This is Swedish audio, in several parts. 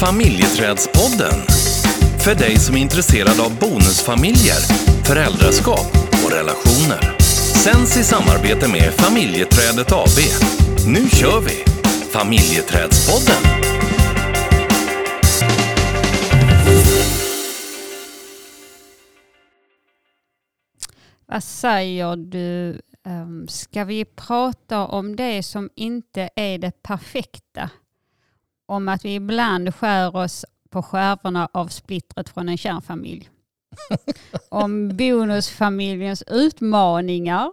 Familjeträdspodden. För dig som är intresserad av bonusfamiljer, föräldraskap och relationer. Sänds i samarbete med Familjeträdet AB. Nu kör vi! Familjeträdspodden. Vad säger du? Ehm, ska vi prata om det som inte är det perfekta? Om att vi ibland skär oss på skärvorna av splittret från en kärnfamilj. om bonusfamiljens utmaningar.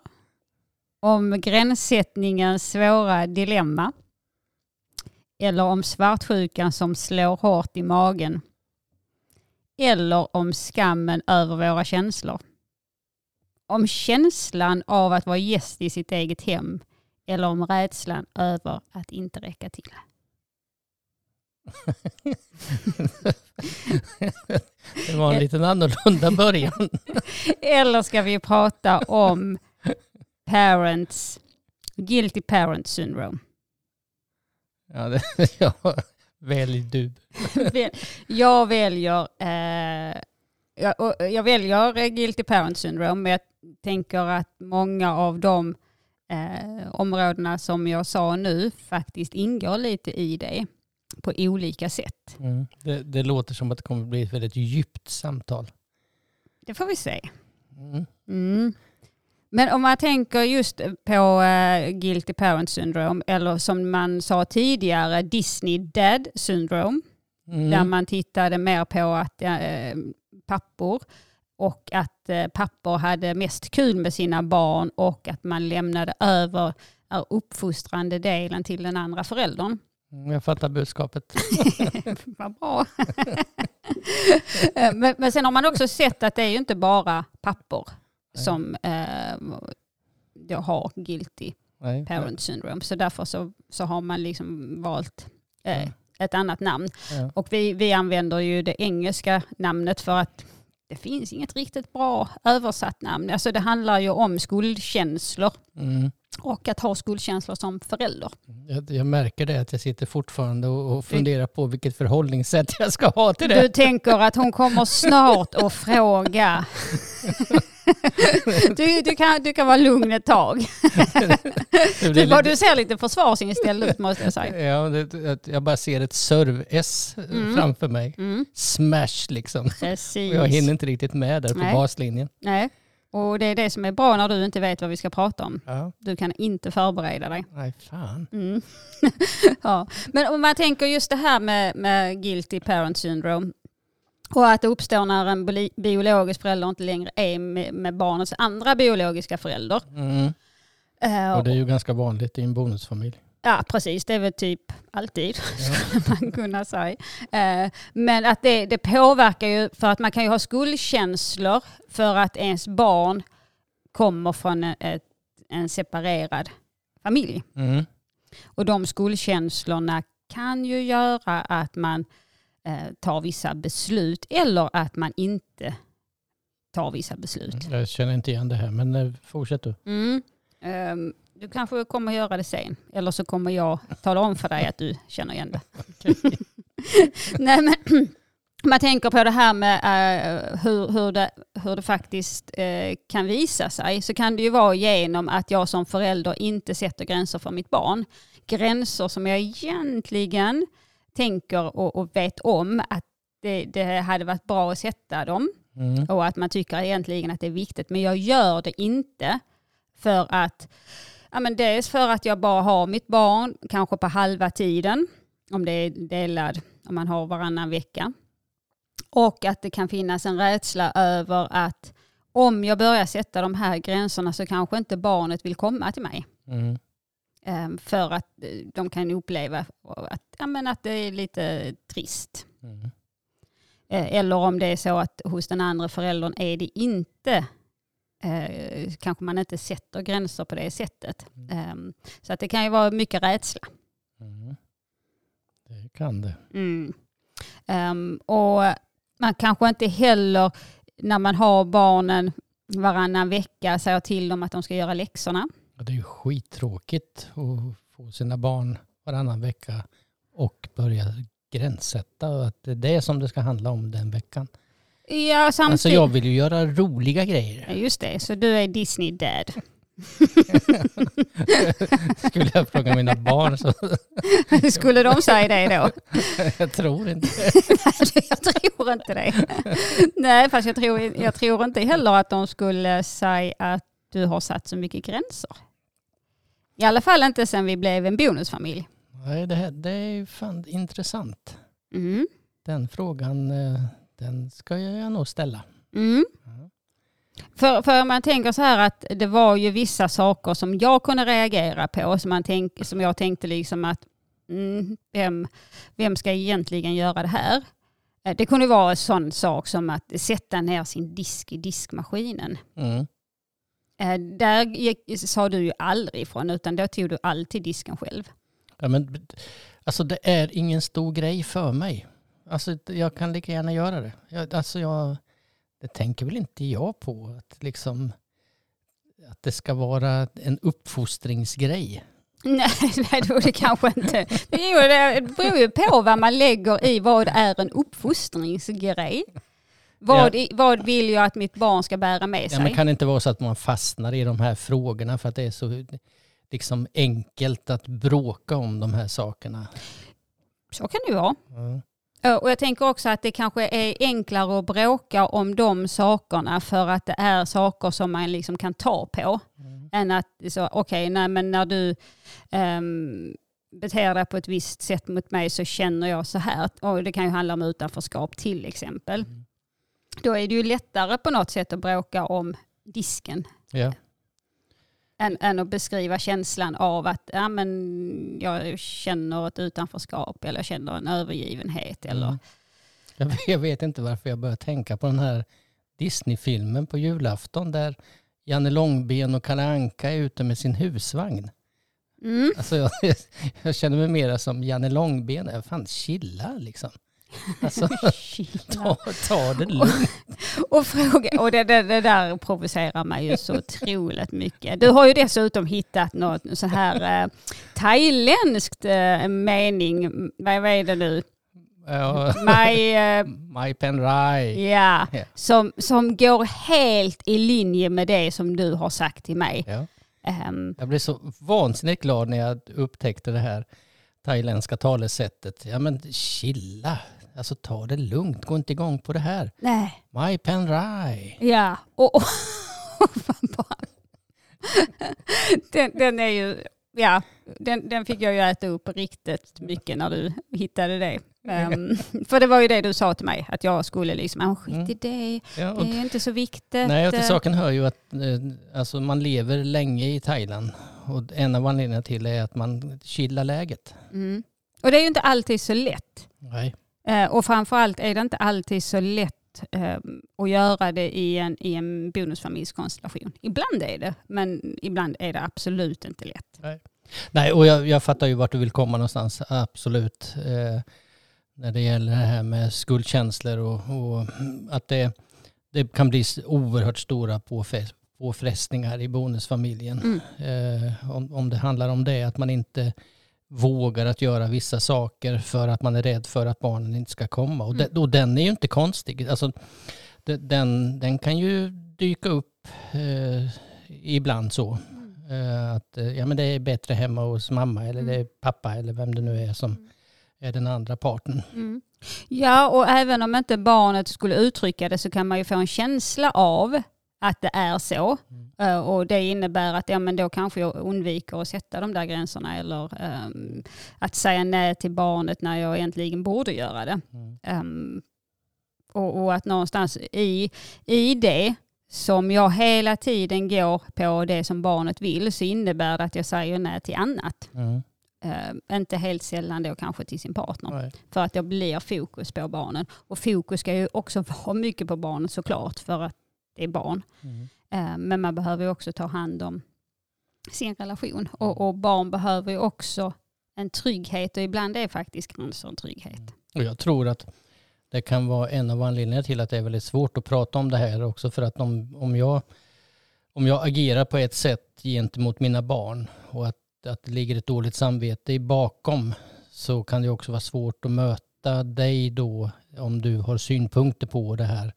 Om gränssättningens svåra dilemma. Eller om svartsjukan som slår hårt i magen. Eller om skammen över våra känslor om känslan av att vara gäst i sitt eget hem eller om rädslan över att inte räcka till. Det var en liten annorlunda början. eller ska vi prata om parents, guilty parent syndrome? Ja, det, ja välj du. jag väljer eh, jag, jag väljer guilty parent syndrome, men jag tänker att många av de eh, områdena som jag sa nu faktiskt ingår lite i det på olika sätt. Mm. Det, det, låter som att det kommer bli ett väldigt djupt samtal. Det får vi se. Mm. Mm. Men om man tänker just på uh, guilty parent syndrome eller som man sa tidigare Disney dad syndrome. Mm. Där man tittade mer på att uh, pappor och att eh, pappor hade mest kul med sina barn och att man lämnade över är uppfostrande delen till den andra föräldern. Mm, jag fattar budskapet. Vad bra. men, men sen har man också sett att det är ju inte bara pappor som eh, har guilty Nej. parent syndrome. Så därför så, så har man liksom valt eh, ett annat namn. Ja. Och vi, vi använder ju det engelska namnet för att det finns inget riktigt bra översatt namn. Alltså det handlar ju om skuldkänslor. Mm. Och att ha skuldkänslor som förälder. Jag, jag märker det, att jag sitter fortfarande och, och funderar på vilket förhållningssätt jag ska ha till det. Du tänker att hon kommer snart att fråga. Du, du, kan, du kan vara lugn ett tag. du, lite... du ser lite försvarsinställd ut måste jag säga. Ja, det, jag bara ser ett serv-S mm. framför mig. Mm. Smash liksom. Precis. Och jag hinner inte riktigt med där på Nej. baslinjen. Nej. Och det är det som är bra när du inte vet vad vi ska prata om. Ja. Du kan inte förbereda dig. Nej, fan. Mm. ja. Men om man tänker just det här med, med guilty parent syndrome. Och att det uppstår när en biologisk förälder inte längre är med, med barnets andra biologiska förälder. Mm. Uh, och det är ju ganska vanligt i en bonusfamilj. Ja, precis. Det är väl typ alltid, skulle man kunna säga. Uh, men att det, det påverkar ju, för att man kan ju ha skuldkänslor för att ens barn kommer från ett, en separerad familj. Mm. Och de skuldkänslorna kan ju göra att man eh, tar vissa beslut eller att man inte tar vissa beslut. Jag känner inte igen det här, men eh, fortsätt du. Mm. Du kanske kommer göra det sen, eller så kommer jag tala om för dig att du känner igen det. Nej, men, man tänker på det här med uh, hur, hur, det, hur det faktiskt uh, kan visa sig, så kan det ju vara genom att jag som förälder inte sätter gränser för mitt barn. Gränser som jag egentligen tänker och, och vet om att det, det, hade varit bra att sätta dem mm. och att man tycker egentligen att det är viktigt. Men jag gör det inte för att, ja men dels för att jag bara har mitt barn kanske på halva tiden, om det är delad, om man har varannan vecka. Och att det kan finnas en rädsla över att om jag börjar sätta de här gränserna så kanske inte barnet vill komma till mig. Mm. Ehm, för att eh, de kan uppleva att, ja, men att det är lite trist. Mm. Eh, eller om det är så att hos den andra föräldern är det inte eh, kanske man inte sätter gränser på det sättet. Mm. Ehm, så att det kan ju vara mycket rädsla. Mm. Det kan det. Mm. Um, och man kanske inte heller när man har barnen varannan vecka säger till dem att de ska göra läxorna. Ja, det är ju skittråkigt att få sina barn varannan vecka och börja gränssätta att det är det som det ska handla om den veckan. Ja, samtidigt... Alltså jag vill ju göra roliga grejer. Ja, just det, så du är Disney-dad. Skulle jag fråga mina barn så... Skulle de säga det då? jag tror inte Jag tror inte det. Nej, fast jag tror, jag tror inte heller att de skulle säga att du har satt så mycket gränser. I alla fall inte sen vi blev en bonusfamilj. Nej, det, här, det är fan intressant. Mm. Den frågan eh, den ska jag nog ställa. Mm. För, för man tänker så här att det var ju vissa saker som jag kunde reagera på som, man tänk, som jag tänkte liksom att mm, vem, vem ska egentligen göra det här? Eh, det kunde vara en sån sak som att sätta ner sin disk i diskmaskinen. Mm. Eh, där gick, sa du ju aldrig ifrån utan då tog du alltid disken själv. Ja, men, alltså det är ingen stor grej för mig. Alltså jag kan lika gärna göra det. Jag, alltså jag, det tänker väl inte jag på. Att, liksom, att det ska vara en uppfostringsgrej. Nej, det är det kanske inte. Det beror ju på vad man lägger i vad är en uppfostringsgrej. Vad, ja. vad vill jag att mitt barn ska bära med sig? Ja, men kan det inte vara så att man fastnar i de här frågorna för att det är så liksom enkelt att bråka om de här sakerna? Så kan det ju vara. Mm. Och jag tänker också att det kanske är enklare att bråka om de sakerna för att det är saker som man liksom kan ta på. Mm. Än att, okej, okay, nej men när du um, beter dig på ett visst sätt mot mig så känner jag så här. Och det kan ju handla om utanförskap till exempel. Mm. Då är det ju lättare på något sätt att bråka om disken. Ja än, än att beskriva känslan av att ja, men jag känner ett utanförskap eller jag känner en övergivenhet. Eller... Mm. Jag, jag vet inte varför jag börjar tänka på den här Disney-filmen på julafton där Janne Långben och Kalle Anka är ute med sin husvagn. Mm. Alltså jag, jag, känner mig mera som Janne Långben. Fan, chilla liksom. Alltså, ta, ta det lugnt. Och, och, fråga, och det, det, det, där provocerar mig ju så otroligt mycket. Du har ju dessutom hittat något så här eh, thailändskt eh, mening. Vad, vad är det nu? My, eh, My Pen Rai. Ja, yeah. som, som går helt i linje med det som du har sagt till mig. Ja. Um, jag blev så vansinnigt glad när jag upptäckte det här thailändska talesättet. Ja men chilla, Alltså ta det lugnt, gå inte igång på det här. Nej. My pen rai. Ja, och, och den, den är ju, ja, den, den fick jag ju äta upp riktigt mycket när du hittade det. Um, för det var ju det du sa till mig, att jag skulle liksom, ah, skit mm. i det, ja, det är inte så viktigt. Nej, och till saken hör ju att eh, alltså, man lever länge i Thailand. Och en av anledningarna till det är att man chillar läget. Mm. Och det är ju inte alltid så lätt. Nej. Eh, och framförallt är det inte alltid så lätt eh, att göra det i en, i en bonusfamiljskonstellation. Ibland är det, men ibland är det absolut inte lätt. Nej, Nej och jag, jag fattar ju vart du vill komma någonstans, absolut. Eh, när det gäller det här med skuldkänslor och, och att det, det kan bli oerhört stora påfrestningar i bonusfamiljen. Mm. Eh, om, om det handlar om det, att man inte vågar att göra vissa saker för att man är rädd för att barnen inte ska komma. Och, mm. den, och den är ju inte konstig. Alltså, den, den kan ju dyka upp eh, ibland så. Mm. Eh, att ja, men det är bättre hemma hos mamma eller mm. det är pappa eller vem det nu är som mm. är den andra parten. Mm. Ja, och även om inte barnet skulle uttrycka det så kan man ju få en känsla av att det är så. Mm. Uh, och det innebär att ja, men då kanske jag undviker att sätta de där gränserna eller um, att säga nej till barnet när jag egentligen borde göra det. Mm. Um, och, och, att någonstans i, i det som jag hela tiden går på det som barnet vill så innebär det att jag säger nej till annat. Mm. Uh, inte helt sällan då kanske till sin partner. Nej. För att jag blir fokus på barnen. Och fokus ska ju också vara mycket på barnet såklart för att det är barn. Mm. Eh, men man behöver också ta hand om sin relation. Och, mm. och, barn behöver ju också en trygghet och ibland är faktiskt gränser en trygghet. Mm. Och jag tror att det kan vara en av anledningarna till att det är väldigt svårt att prata om det här också. För att om, om, jag, om jag agerar på ett sätt gentemot mina barn och att, att det ligger ett dåligt samvete bakom så kan det också vara svårt att möta dig då om du har synpunkter på det här.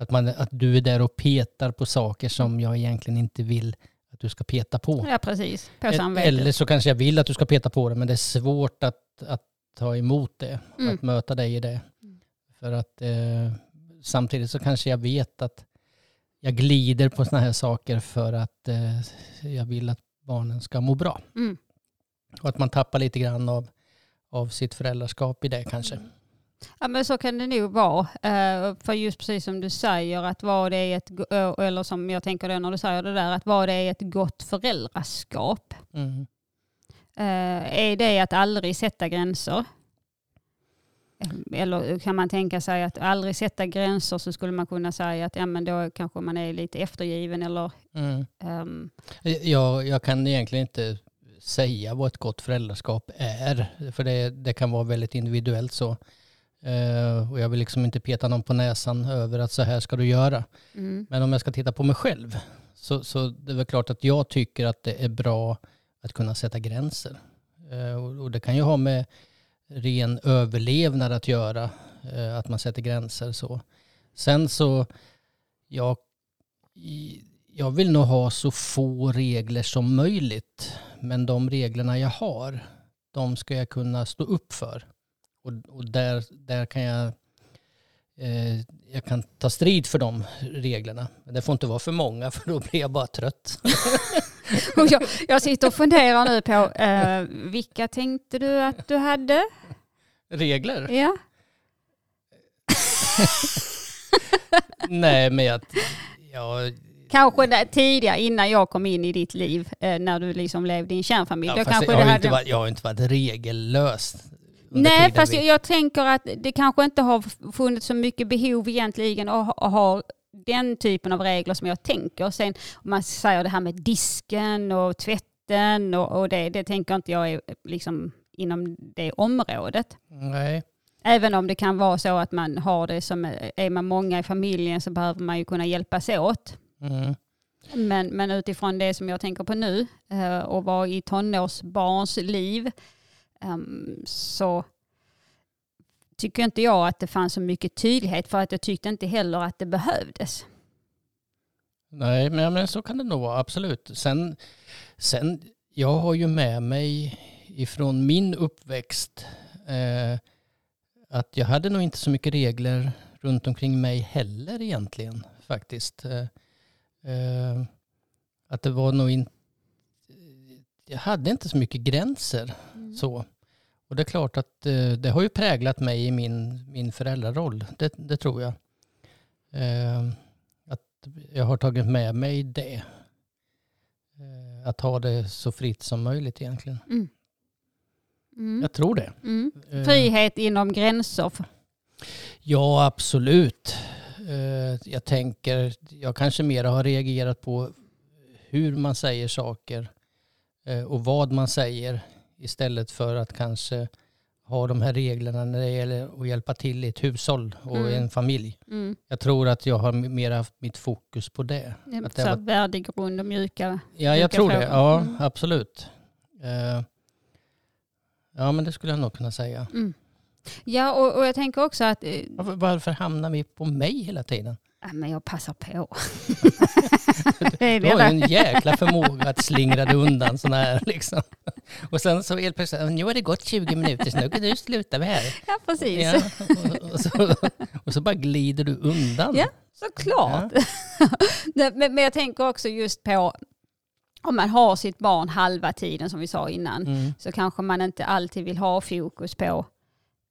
Att, man, att du är där och petar på saker som jag egentligen inte vill att du ska peta på. Ja, precis. På samvetet. Eller så kanske jag vill att du ska peta på det men det är svårt att, att ta emot det. Mm. Att möta dig i det. För att eh, samtidigt så kanske jag vet att jag glider på sådana här saker för att eh, jag vill att barnen ska må bra. Mm. Och att man tappar lite grann av, av sitt föräldraskap i det kanske. Ja men så kan det nog vara. Eh, för just precis som du säger att vad det är ett, eh, eller som jag tänker då när du säger det där, att vad det är ett gott föräldraskap. Mm. Eh, är det att aldrig sätta gränser? Eller kan man tänka sig att aldrig sätta gränser så skulle man kunna säga att ja, men då kanske man är lite eftergiven eller Mm. ehm, Jag, jag kan egentligen inte säga vad ett gott föräldraskap är. För det, det kan vara väldigt individuellt så. Eh, och jag vill liksom inte peta någon på näsan över att så här ska du göra. mm, Men om jag ska titta på mig själv så, så det är väl klart att jag tycker att det är bra att kunna sätta gränser. Eh, och, och det kan ju ha med ren överlevnad att göra, eh, att man sätter gränser så. Sen så, jag, jag vill nog ha så få regler som möjligt. Men de reglerna jag har, de ska jag kunna stå upp för. Och, och där, där kan jag eh, jag kan ta strid för de reglerna. Men det får inte vara för många för då blir jag bara trött. Jag, jag sitter och funderar nu på eh, vilka tänkte du att du hade? Regler? Ja. Nej, men jag... Ja, Kanske tidigare innan jag kom in i ditt liv när du liksom levde i en kärnfamilj. ja, jag, har hade... inte varit, jag har inte varit regellös. Nej, fast vi- jag, jag tänker att det kanske inte har funnits så mycket behov egentligen att att ha den typen av regler som jag tänker. Sen om man säger det här med disken och tvätten och, och det, det tänker inte jag är liksom inom det området. Nej. Även om det kan vara så att man har det som, är man många i familjen så behöver man ju kunna hjälpas åt. Mm. Men, men utifrån det som jag tänker på nu eh, och vara i tonårsbarns liv Ehm, så tycker inte jag att det fanns så mycket tydlighet för att jag tyckte inte heller att det behövdes. Nej, men, men så kan det nog vara, absolut. Sen, sen, jag har ju med mig ifrån min uppväxt eh, att jag hade nog inte så mycket regler runt omkring mig heller egentligen faktiskt. Eh, eh, att det var nog inte... Jag hade inte så mycket gränser så. Och det är klart att eh, det har ju präglat mig i min, min föräldraroll. Det, det tror jag. Eh, att jag har tagit med mig det. Eh, att ha det så fritt som möjligt egentligen. Mm. Mm. Jag tror det. Mm. Eh, Frihet inom gränser. Ja, absolut. Eh, Jag tänker, jag kanske mer har reagerat på hur man säger saker och vad man säger istället för att kanske ha de här reglerna när det gäller att hjälpa till i ett hushåll och Mm. en familj. Mm. Jag tror att jag har mer haft mitt fokus på det. Att det Så var- värdegrund och mjuka. Ja, jag Mjuka tror det. frågor. Ja, Mm. absolut. Eh, Ja, men det skulle jag nog kunna säga. Mm. Ja, och, och jag tänker också att eh, Varför, varför hamnar vi på mig hela tiden? ja, men jag passar på. Du har ju en jäkla förmåga att slingra dig undan sådana här liksom. Och sen så helt plötsligt, nu har det gått 20 minuter, så nu kan du sluta med här. Ja, precis. Ja, och, och, så, och så bara glider du undan. Ja. Såklart. Nej, men, men jag tänker också just på om man har sitt barn halva tiden som vi sa innan Mm. så kanske man inte alltid vill ha fokus på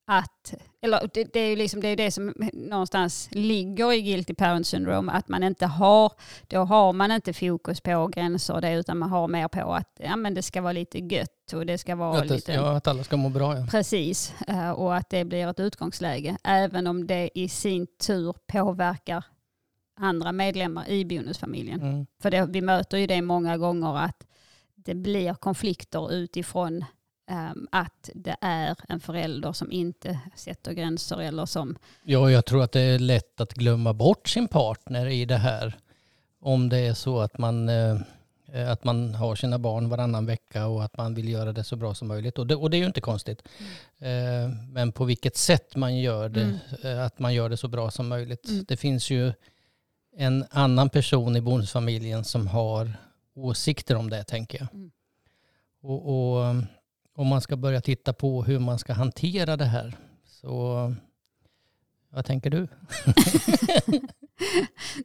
att, eller det, det är ju liksom det, är det som någonstans ligger i guilty parent syndrome, att man inte har, då har man inte fokus på gränser och det utan man har mer på att ja, men det ska vara lite gött och det ska vara Att, lite... ja, att alla ska må bra. Ja. Precis, eh, och att det blir ett utgångsläge. Även om det i sin tur påverkar andra medlemmar i bonusfamiljen. Mm. För det, vi möter ju det många gånger att det blir konflikter utifrån att det är en förälder som inte sätter gränser eller som... ja, jag tror att det är lätt att glömma bort sin partner i det här. Om det är så att man eh, Att man har sina barn varannan vecka och att man vill göra det så bra som möjligt. Och det, och det är ju inte konstigt. Eh, Men på vilket sätt man gör det, Mm. eh, att man gör det så bra som möjligt. Mm. Det finns ju en annan person i bonusfamiljen som har åsikter om det, tänker jag. Mm. Och, och om man ska börja titta på hur man ska hantera det här, så vad tänker du?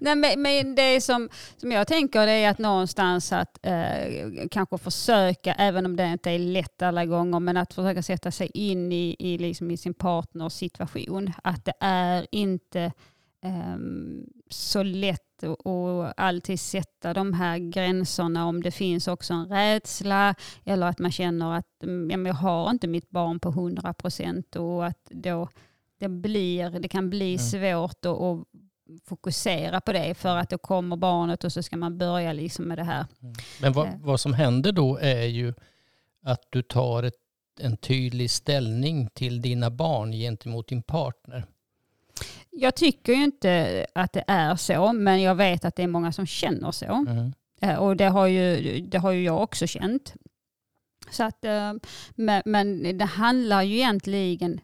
Nej, men, men det som, som jag tänker det är att någonstans att eh, kanske försöka, även om det inte är lätt alla gånger, men att försöka sätta sig in i, i, liksom i sin partners situation. Att det är inte eh, så lätt att alltid sätta de här gränserna om det finns också en rädsla eller att man känner att mm, ja, jag har inte mitt barn på 100 procent och att då det, blir, det kan bli Mm. svårt att, att fokusera på det för att då kommer barnet och så ska man börja liksom med det här. Men vad, Eh. vad som händer då är ju att du tar ett, en tydlig ställning till dina barn gentemot din partner. Jag tycker ju inte att det är så, men jag vet att det är många som känner så. Mm. Eh, Och det har ju, det har ju jag också känt. Så att, eh, men, men det handlar ju egentligen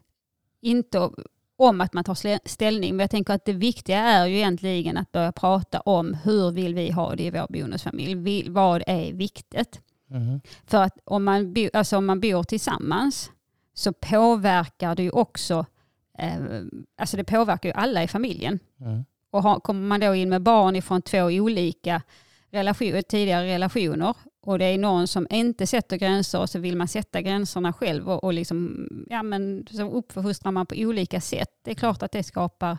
inte om att man tar ställning, men jag tänker att det viktiga är ju egentligen att börja prata om hur vill vi ha det i vår bonusfamilj? Vad är viktigt? Mm. För att om man, alltså om man bor tillsammans så påverkar det ju också, alltså det påverkar ju alla i familjen. Mm. Och har, kommer man då in med barn ifrån två olika relation, tidigare relationer och det är någon som inte sätter gränser och så vill man sätta gränserna själv och, och liksom, ja, men, så uppfostrar man på olika sätt. Det är klart att det skapar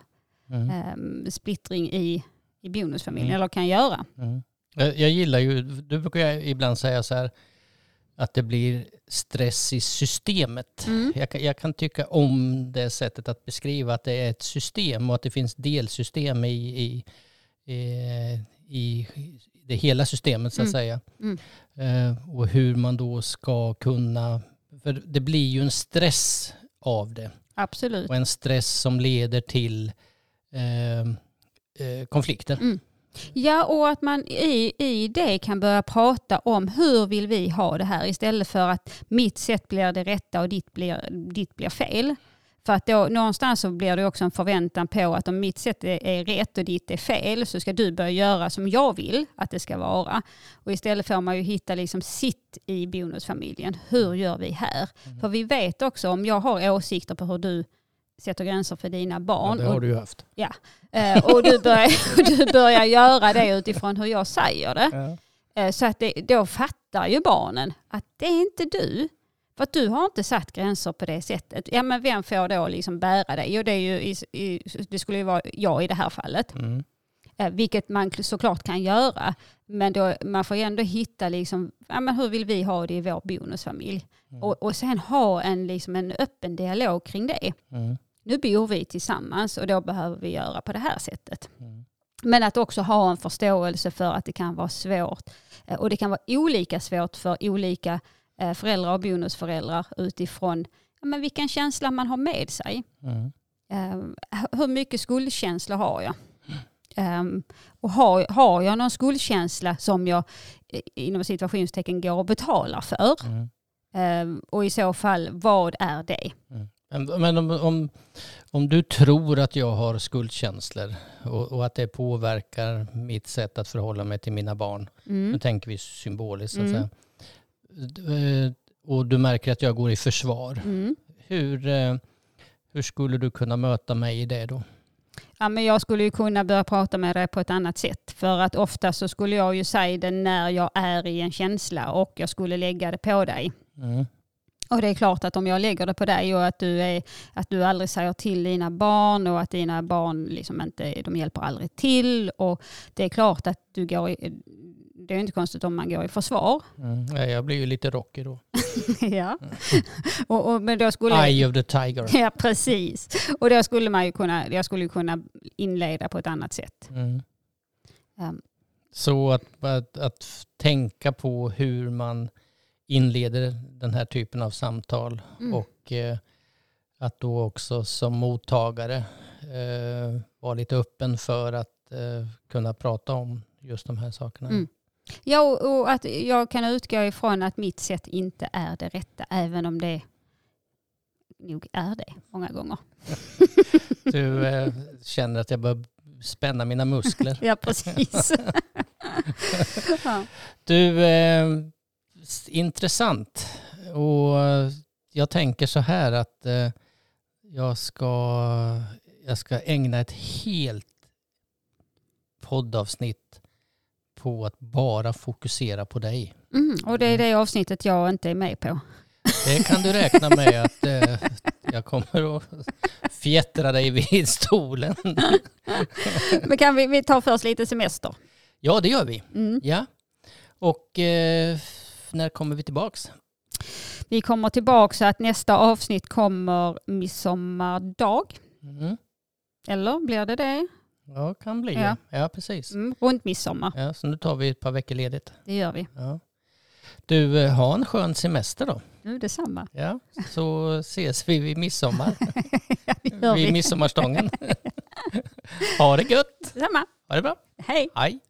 Mm. eh, splittring i, i bonusfamiljen, Mm. eller kan göra. Mm. Jag, jag gillar ju, du brukar ibland säga så här att det blir stress i systemet. Mm. Jag, kan, jag kan tycka om det sättet att beskriva att det är ett system och att det finns delsystem i, i, i, i det hela systemet så att Mm. säga. Mm. Eh, och hur man då ska kunna, för det blir ju en stress av det Absolut. och en stress som leder till eh, eh, konflikter. Mm. Ja, och att man i, i det kan börja prata om hur vill vi ha det här istället för att mitt sätt blir det rätta och ditt blir, ditt blir fel. För att då, någonstans så blir det också en förväntan på att om mitt sätt är, är rätt och ditt är fel så ska du börja göra som jag vill att det ska vara. Och istället får man ju hitta liksom sitt i bonusfamiljen. Hur gör vi här? För vi vet också om jag har åsikter på hur du sätter gränser för dina Ja, barn det och har du ju haft. Eh, och du börjar, du börjar göra det utifrån hur jag säger det. Ja. Eh, så att det, då fattar ju barnen att det är inte du. För att du har inte satt gränser på det sättet. Ja men vem får då liksom bära det? Jo det, är ju i, i, det skulle ju vara jag i det här fallet. Mm. Eh, vilket man såklart kan göra. Men då, man får ändå hitta liksom, ja, men hur vill vi ha det i vår bonusfamilj? Mm. Och, och sen ha en, liksom en öppen dialog kring det. Mm. Nu bor vi tillsammans och då behöver vi göra på det här sättet. Mm. Men att också ha en förståelse för att det kan vara svårt. Eh, Och det kan vara olika svårt för olika eh, föräldrar och bonusföräldrar utifrån ja, men vilken känsla man har med sig. Mm. Hur mycket skuldkänsla har jag? Um, och har, har jag någon skuldkänsla som jag inom situationstecken går och betalar för? Mm. Eh, och i så fall, vad är det? Men, men om, om, om du tror att jag har skuldkänslor och, och att det påverkar mitt sätt att förhålla mig till mina barn. Nu Mm. tänker vi symboliskt så att Mm. säga. Eh, Och du märker att jag går i försvar. Mm. Hur, eh, hur skulle du kunna möta mig i det då? Ja, men jag skulle ju kunna börja prata med dig på ett annat sätt. För att ofta så skulle jag ju säga det när jag är i en känsla och jag skulle lägga det på dig. Mm. Och det är klart att om jag lägger det på dig och att du, är, att du aldrig säger till dina barn och att dina barn liksom inte, de hjälper aldrig till. Och det är klart att du går det är inte konstigt om man går i försvar. Mm. Ja, jag blir ju lite rockig då. ja. och, och, men då skulle Eye of the tiger. Ja, precis. Och då skulle man ju kunna, jag skulle kunna inleda på ett annat sätt. Mm. Um, Så att, att, att tänka på hur man inleder den här typen av samtal Mm. och eh, att då också som mottagare eh, vara lite öppen för att eh, kunna prata om just de här sakerna. Mm. Ja, och att jag kan utgå ifrån att mitt sätt inte är det rätta, även om det nog är det många gånger. Du eh, känner att jag bör spänna mina muskler. Ja, precis. ja. Du, eh, intressant. Och jag tänker så här att eh, jag, ska, jag ska ägna ett helt poddavsnitt på att bara fokusera på dig. Mm, och det är det avsnittet jag inte är med på. Det kan du räkna med att eh, jag kommer att fjättra dig vid stolen. Men kan vi, vi tar först lite semester? Ja, det gör vi. Mm. Ja. Och eh, när kommer vi tillbaks? Vi kommer tillbaka så att nästa avsnitt kommer midsommardag. Mm. Eller blir det det? Ja, kan bli. Ja. Ja, ja precis. Mm, runt midsommar. Ja, så nu tar vi ett par veckor ledigt. Det gör vi. Ja. Du, eh, ha en skön semester då. Nu detsamma. Ja, så ses vi vid midsommar. Det gör vid vi. midsommarstången. ha det gött. Detsamma. Ha det bra. Hej. Hej.